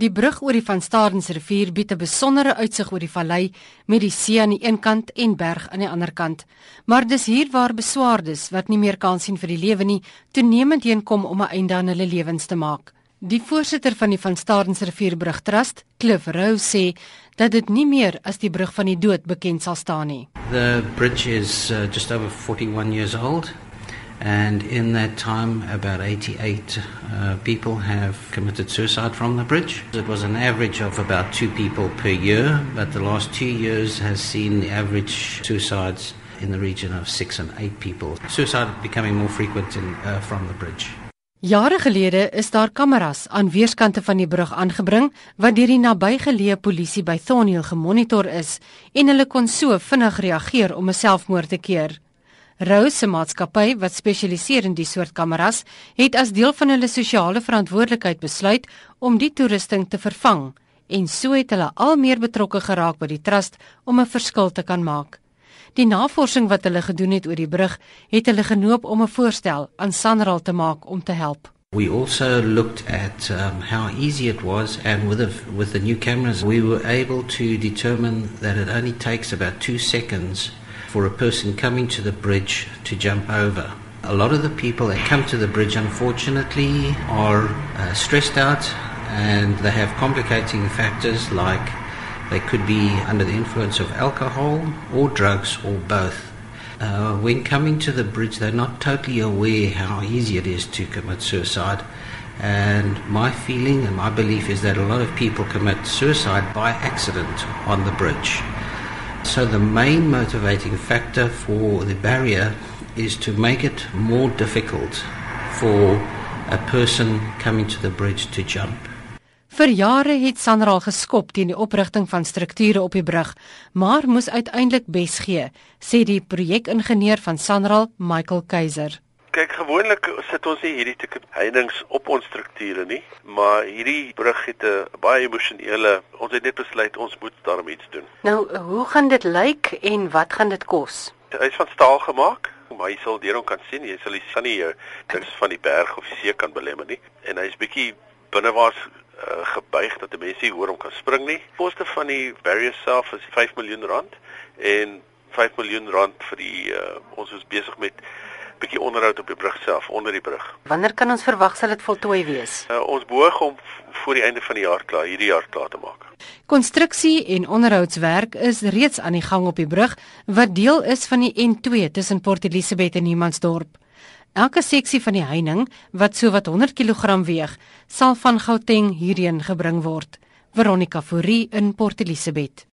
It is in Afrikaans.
Die brug oor die Van Stadensrivier bied 'n besondere uitsig oor die vallei met die see aan die een kant en berg aan die ander kant. Maar dis hier waar beswaardes wat nie meer kans sien vir die lewe nie, toenemend heenkom om 'n einde aan hulle lewens te maak. Die voorsitter van die Van Stadensrivierbrug Trust, Cliff Rowe, sê dat dit nie meer as die brug van die dood bekend sal staan nie. The bridge is uh, just over 41 years old. And in that time, about 88 uh, people have committed suicide from the bridge. It was an average of about two people per year, but the last two years has seen the average suicides in the region of six and eight people. Suicide becoming more frequent in, uh, from the bridge. Jare gelede is daar kameras aan weerskante van die brug aangebring wat deur die nabygeleë polisie by Thornhill gemonitor is en hulle kon so vinnig reageer om 'n selfmoord te keer. Rose se maatskappy wat spesialiseer in die soort kameras, het as deel van hulle sosiale verantwoordelikheid besluit om die toerusting te vervang en so het hulle al meer betrokke geraak by die trust om 'n verskil te kan maak. Die navorsing wat hulle gedoen het oor die brug, het hulle genoop om 'n voorstel aan Sanral te maak om te help. We also looked at um, how easy it was, and with the, with the new cameras, we were able to determine that it only takes about two seconds for a person coming to the bridge to jump over. A lot of the people that come to the bridge, unfortunately, are uh, stressed out and they have complicating factors like they could be under the influence of alcohol or drugs or both. Uh, when coming to the bridge, they're not totally aware how easy it is to commit suicide. And my feeling and my belief is that a lot of people commit suicide by accident on the bridge. So the main motivating factor for the barrier is to make it more difficult for a person coming to the bridge to jump. Vir jare het Sanral geskop teen die oprigting van strukture op die brug, maar moes uiteindelik besgee, sê die projekingenieur van Sanral, Michael Keiser. Kyk, gewoonlik sit ons nie hierdie tipe heininge op ons strukture nie, maar hierdie brug het 'n baie emosionele. Ons het net besluit ons moet daarmee iets doen. Nou, hoe gaan dit lyk en wat gaan dit kos? Hy is van staal gemaak, maar jy sal deur hom kan sien, jy sal die sunny jou dinges van die berg of die see kan belemmer nie. En hy's bietjie binnewaars uh, gebuig dat mense hoor hom kan spring nie. Koste van die barrier self is 5 miljoen rand en 5 miljoen rand vir die uh, ons is besig met bietjie onderhoud op die brug self, onder die brug. Wanneer kan ons verwag sal dit voltooi wees? Uh, ons behoog om voor die einde van die jaar klaar, hierdie jaar klaar te maak. Konstruksie en onderhoudswerk is reeds aan die gang op die brug wat deel is van die N2 tussen Port Elizabeth en Humansdorp. Elke seksie van die heining wat sowat 100 kg weeg, sal van Gauteng hierheen gebring word. Veronica Fourie in Port Elizabeth.